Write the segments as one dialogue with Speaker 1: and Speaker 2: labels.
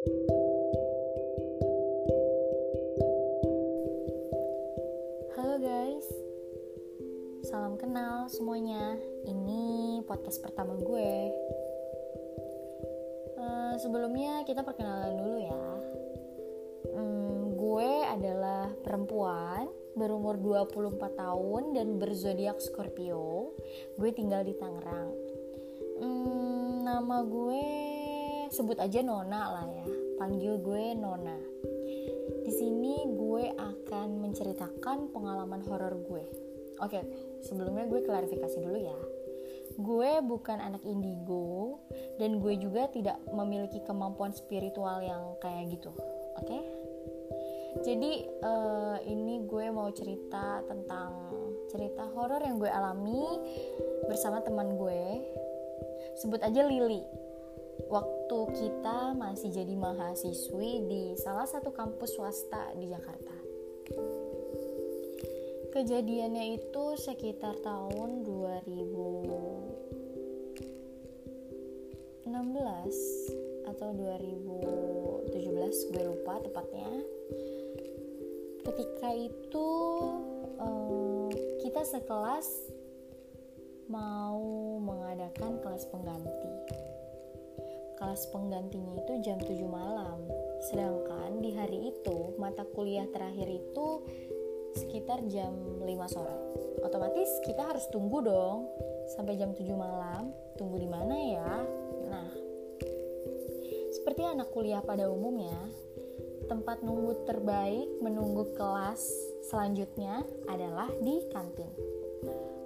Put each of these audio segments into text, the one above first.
Speaker 1: Halo guys, salam kenal semuanya. Ini podcast pertama gue. Uh, sebelumnya kita perkenalan dulu ya. Hmm, gue adalah perempuan berumur 24 tahun dan berzodiak Scorpio. Gue tinggal di Tangerang. Hmm, nama gue sebut aja Nona lah ya. Panggil gue Nona. Di sini gue akan menceritakan pengalaman horor gue. Oke, sebelumnya gue klarifikasi dulu ya. Gue bukan anak indigo dan gue juga tidak memiliki kemampuan spiritual yang kayak gitu. Oke? Jadi uh, ini gue mau cerita tentang cerita horor yang gue alami bersama teman gue. Sebut aja Lily waktu kita masih jadi mahasiswi di salah satu kampus swasta di Jakarta. Kejadiannya itu sekitar tahun 2016 atau 2017 gue lupa tepatnya. Ketika itu uh, kita sekelas mau mengadakan kelas pengganti kelas penggantinya itu jam 7 malam. Sedangkan di hari itu mata kuliah terakhir itu sekitar jam 5 sore. Otomatis kita harus tunggu dong sampai jam 7 malam. Tunggu di mana ya? Nah, seperti anak kuliah pada umumnya, tempat nunggu terbaik menunggu kelas selanjutnya adalah di kantin.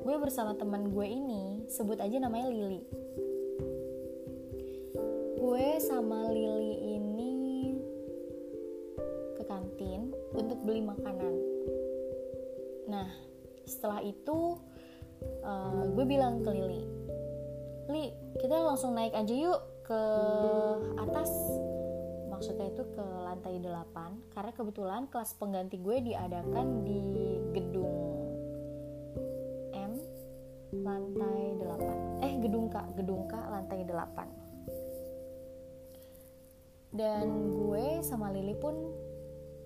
Speaker 1: Gue bersama teman gue ini, sebut aja namanya Lily gue sama Lily ini ke kantin untuk beli makanan. Nah, setelah itu uh, gue bilang ke Lily, Li, kita langsung naik aja yuk ke atas. Maksudnya itu ke lantai 8 karena kebetulan kelas pengganti gue diadakan di gedung M lantai 8. Eh, gedung K, gedung K lantai 8 dan gue sama Lili pun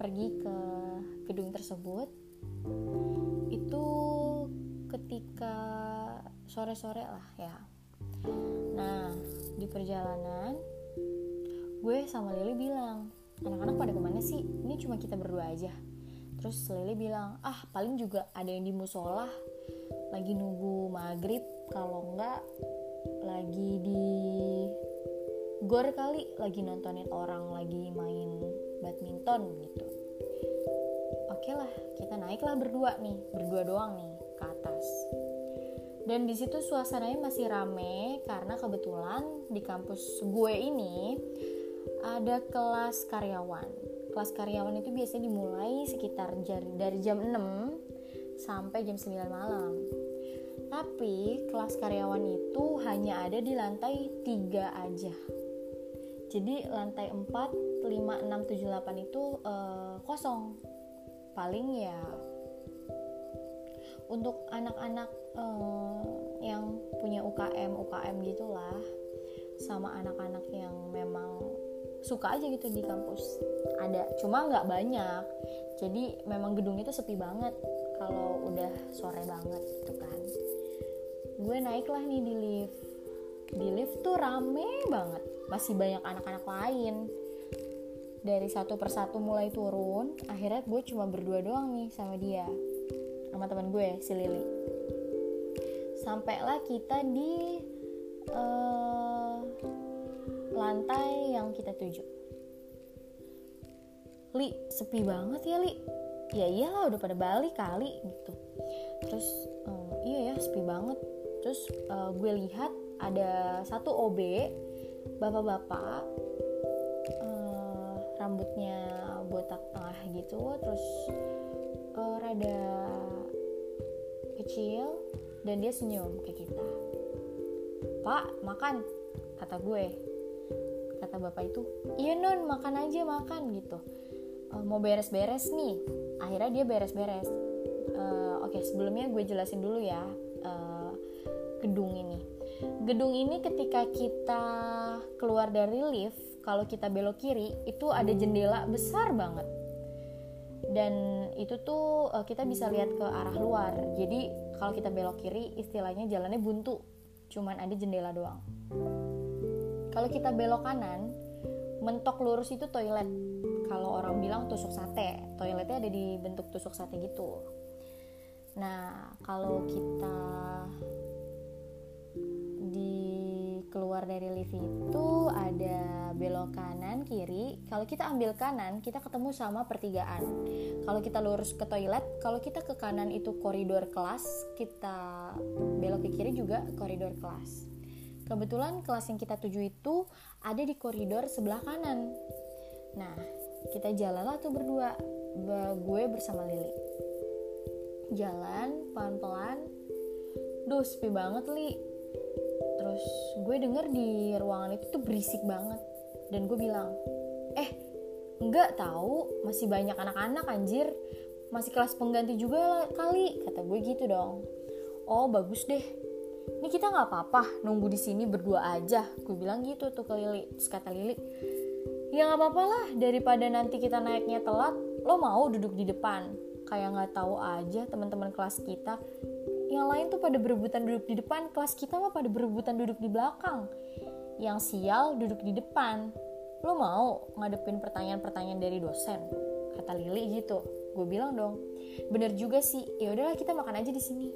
Speaker 1: pergi ke gedung tersebut. Itu ketika sore-sore lah ya. Nah di perjalanan gue sama Lili bilang anak-anak pada ke mana sih? Ini cuma kita berdua aja. Terus Lili bilang ah paling juga ada yang di musola. Lagi nunggu maghrib kalau enggak lagi di gor kali lagi nontonin orang lagi main badminton gitu. Oke lah kita naiklah berdua nih berdua doang nih ke atas. Dan di situ suasananya masih rame karena kebetulan di kampus gue ini ada kelas karyawan. Kelas karyawan itu biasanya dimulai sekitar dari jam 6 sampai jam 9 malam. Tapi kelas karyawan itu hanya ada di lantai 3 aja jadi lantai 4, 5, 6, 7, 8 itu uh, kosong. Paling ya untuk anak-anak uh, yang punya UKM UKM gitulah sama anak-anak yang memang suka aja gitu di kampus. Ada cuma nggak banyak. Jadi memang gedung itu sepi banget kalau udah sore banget gitu kan. Gue naiklah nih di lift. Di lift tuh rame banget masih banyak anak-anak lain. Dari satu persatu mulai turun akhirnya gue cuma berdua doang nih sama dia. Sama teman gue si Lili sampailah kita di uh, lantai yang kita tuju. Li sepi banget ya Li? Ya iyalah udah pada balik kali gitu. Terus uh, iya ya sepi banget. Terus uh, gue lihat ada satu OB bapak-bapak uh, rambutnya botak tengah gitu terus uh, rada kecil dan dia senyum ke kita. Pak makan kata gue. Kata bapak itu iya non makan aja makan gitu. Uh, mau beres-beres nih. Akhirnya dia beres-beres. Uh, oke okay, sebelumnya gue jelasin dulu ya uh, gedung ini gedung ini ketika kita keluar dari lift kalau kita belok kiri itu ada jendela besar banget. Dan itu tuh uh, kita bisa lihat ke arah luar. Jadi kalau kita belok kiri istilahnya jalannya buntu. Cuman ada jendela doang. Kalau kita belok kanan mentok lurus itu toilet. Kalau orang bilang tusuk sate. Toiletnya ada di bentuk tusuk sate gitu. Nah kalau kita keluar dari lift itu ada belok kanan kiri. Kalau kita ambil kanan kita ketemu sama pertigaan. Kalau kita lurus ke toilet kalau kita ke kanan itu koridor kelas kita belok ke kiri juga koridor kelas. Kebetulan kelas yang kita tuju itu ada di koridor sebelah kanan. Nah kita jalanlah tuh berdua gue bersama Lili. Jalan pelan-pelan. Duh sepi banget Li terus gue denger di ruangan itu tuh berisik banget. Dan gue bilang eh nggak tahu masih banyak anak-anak anjir. Masih kelas pengganti juga kali kata gue gitu dong. Oh bagus deh. Ini kita nggak apa-apa nunggu di sini berdua aja gue bilang gitu tuh ke Lili. Terus kata Lili ya nggak apa-apa lah daripada nanti kita naiknya telat lo mau duduk di depan. Kayak nggak tahu aja teman-teman kelas kita yang lain tuh pada berebutan duduk di depan kelas kita mah pada berebutan duduk di belakang. Yang sial duduk di depan. Lo mau ngadepin pertanyaan-pertanyaan dari dosen? Kata Lili gitu. Gue bilang dong bener juga sih. Ya udahlah kita makan aja di sini.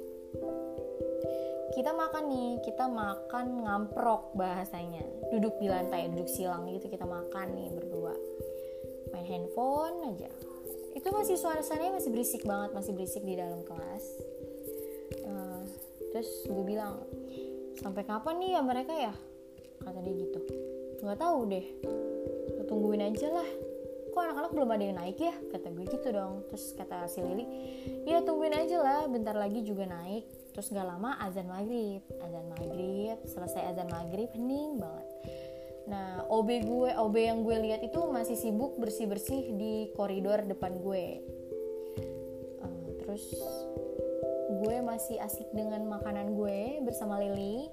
Speaker 1: Kita makan nih kita makan ngamprok bahasanya. Duduk di lantai duduk silang gitu kita makan nih berdua. Main handphone aja. Itu masih suasananya masih berisik banget masih berisik di dalam kelas terus gue bilang sampai kapan nih ya mereka ya? Kata dia gitu. Nggak tahu deh. Lo tungguin aja lah. Kok anak-anak belum ada yang naik ya? Kata gue gitu dong. Terus kata si Lili ya tungguin aja lah. Bentar lagi juga naik. Terus gak lama azan maghrib. Azan maghrib selesai azan maghrib hening banget. Nah OB gue OB yang gue lihat itu masih sibuk bersih bersih di koridor depan gue. Uh, terus gue masih asik dengan makanan gue bersama Lily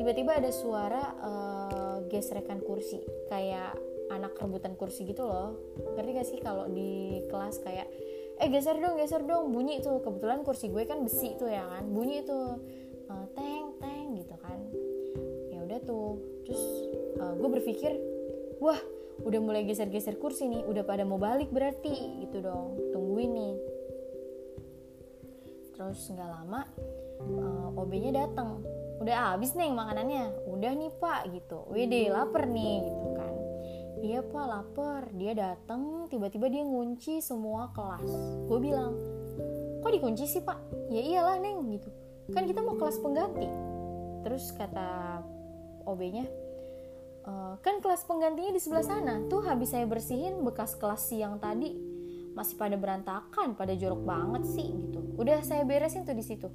Speaker 1: tiba-tiba ada suara uh, gesrekan kursi kayak anak rebutan kursi gitu loh. Ngerti gak sih kalau di kelas kayak eh geser dong geser dong bunyi tuh. Kebetulan kursi gue kan besi tuh ya kan bunyi tuh uh, teng teng gitu kan. Ya udah tuh terus uh, gue berpikir wah udah mulai geser-geser kursi nih udah pada mau balik berarti gitu dong. Tungguin nih terus nggak lama uh, OB-nya datang udah habis nih makanannya. Udah nih pak gitu. Wede lapar nih gitu kan. Iya pak lapar. Dia datang tiba-tiba dia ngunci semua kelas. Gue bilang kok dikunci sih pak? Ya iyalah neng gitu. Kan kita mau kelas pengganti. Terus kata OB-nya e, kan kelas penggantinya di sebelah sana. Tuh habis saya bersihin bekas kelas siang tadi masih pada berantakan pada jorok banget sih gitu. Udah saya beresin tuh di situ.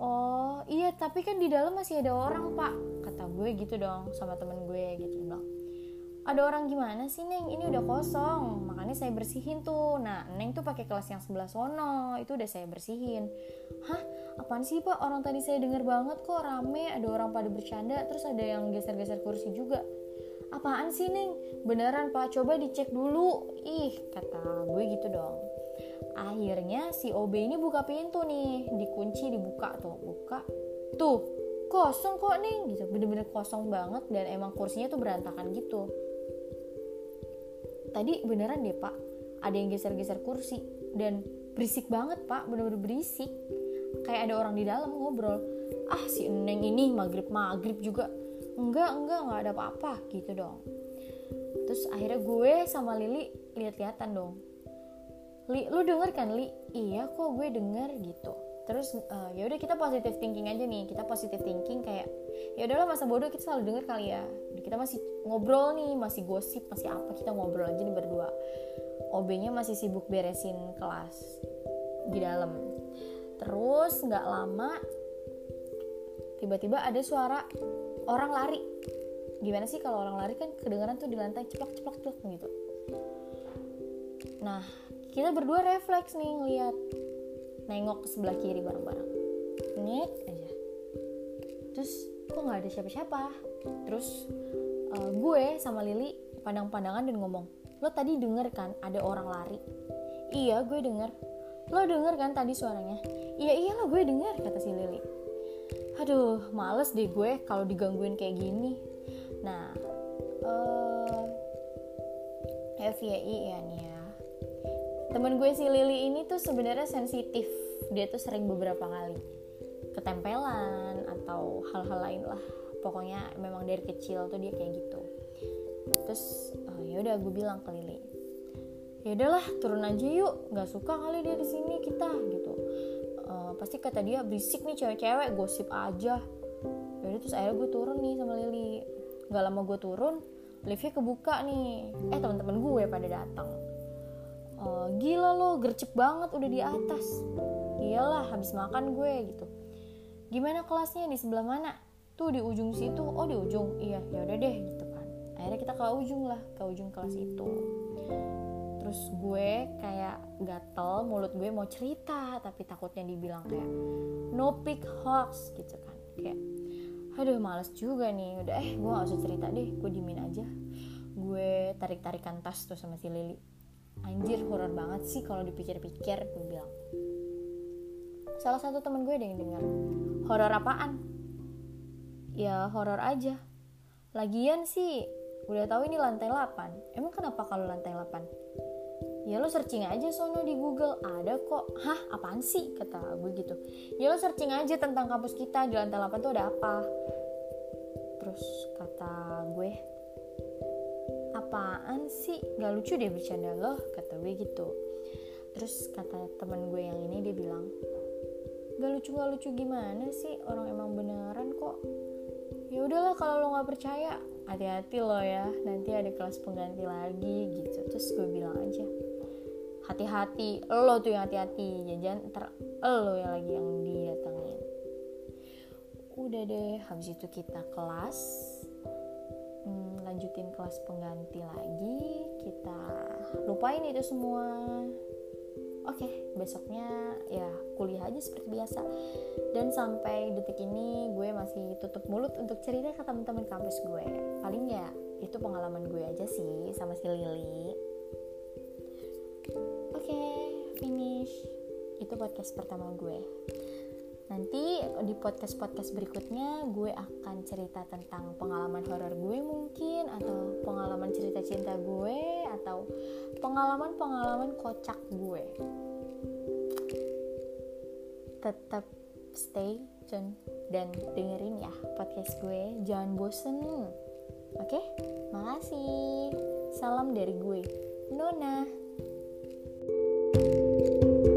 Speaker 1: Oh iya tapi kan di dalam masih ada orang pak. Kata gue gitu dong sama temen gue gitu. Bilang ada orang gimana sih neng? Ini udah kosong. Makanya saya bersihin tuh. Nah neng tuh pakai kelas yang sebelah sono. Itu udah saya bersihin. Hah? Apaan sih pak? Orang tadi saya denger banget kok rame. Ada orang pada bercanda. Terus ada yang geser-geser kursi juga apaan sih neng? Beneran pak. Coba dicek dulu. Ih kata gue gitu dong. Akhirnya si OB ini buka pintu nih. Dikunci dibuka tuh. Buka. Tuh kosong kok nih gitu. Bener-bener kosong banget dan emang kursinya tuh berantakan gitu. Tadi beneran deh pak. Ada yang geser-geser kursi. Dan berisik banget pak. Bener-bener berisik. Kayak ada orang di dalam ngobrol. Ah si Neng ini maghrib maghrib juga enggak enggak enggak ada apa-apa gitu dong terus akhirnya gue sama Lili lihat-lihatan dong Li, lu denger kan Li? Iya kok gue denger gitu. Terus uh, ya udah kita positive thinking aja nih. Kita positive thinking kayak ya udahlah masa bodoh kita selalu denger kali ya. Kita masih ngobrol nih, masih gosip, masih apa kita ngobrol aja nih berdua. OB-nya masih sibuk beresin kelas di dalam. Terus nggak lama tiba-tiba ada suara orang lari. Gimana sih kalau orang lari kan kedengaran tuh di lantai ceplok ceplok ceplok gitu. Nah kita berdua refleks nih ngeliat. Nengok ke sebelah kiri bareng-bareng. Ngek aja. Terus kok nggak ada siapa-siapa? Terus uh, gue sama Lili pandang-pandangan dan ngomong lo tadi denger kan ada orang lari? Iya gue denger. Lo denger kan tadi suaranya? Iya iya lo gue denger kata si Lili aduh males deh gue kalau digangguin kayak gini. Nah uh, eh, FYI ya nih ya temen gue si Lili ini tuh sebenarnya sensitif. Dia tuh sering beberapa kali ketempelan atau hal-hal lain lah. Pokoknya memang dari kecil tuh dia kayak gitu. Terus oh, ya udah gue bilang ke Lili ya udahlah turun aja yuk. Nggak suka kali dia di sini kita gitu pasti kata dia berisik nih cewek-cewek gosip aja. Jadi terus akhirnya gue turun nih sama Lili nggak lama gue turun liftnya kebuka nih. Eh teman-teman gue pada datang. Uh, gila lo gercep banget udah di atas. Iyalah habis makan gue gitu. Gimana kelasnya di sebelah mana? Tuh di ujung situ. Oh di ujung? Iya ya udah deh gitu kan. Akhirnya kita ke ujung lah ke ujung kelas itu terus gue kayak gatel mulut gue mau cerita tapi takutnya dibilang kayak no pick hoax gitu kan. Kayak aduh males juga nih. Udah eh gue gak usah cerita deh gue dimin aja. Gue tarik tarikan tas tuh sama si Lili anjir horor banget sih kalau dipikir-pikir gue bilang. Salah satu temen gue ada yang dengar horor apaan? Ya horor aja. Lagian sih udah tahu ini lantai 8 emang kenapa kalau lantai 8 ya lo searching aja sono di Google. Ada kok. Hah apaan sih? Kata gue gitu. Ya lo searching aja tentang kampus kita di lantai 8 tuh ada apa. Terus kata gue apaan sih? Gak lucu deh bercanda lo kata gue gitu. Terus kata teman gue yang ini dia bilang gak lucu gak lucu gimana sih? Orang emang beneran kok. Ya udahlah kalau lo nggak percaya hati-hati lo ya. Nanti ada kelas pengganti lagi gitu. Terus gue bilang aja hati-hati lo tuh yang hati-hati. Jangan ntar lo yang lagi yang didatengin. Udah deh habis itu kita kelas. Hmm, lanjutin kelas pengganti lagi. Kita lupain itu semua. Oke okay, besoknya ya kuliah aja seperti biasa. Dan sampai detik ini gue masih tutup mulut untuk cerita ke teman-teman kampus gue. Paling ya itu pengalaman gue aja sih sama si okay, finish. Itu podcast pertama gue. Nanti di podcast-podcast berikutnya gue akan cerita tentang pengalaman horor gue mungkin atau pengalaman cerita cinta gue atau pengalaman-pengalaman kocak gue. Tetap stay tune dan dengerin ya podcast gue. Jangan bosen. Oke? Okay? makasih. Salam dari gue Nona thank you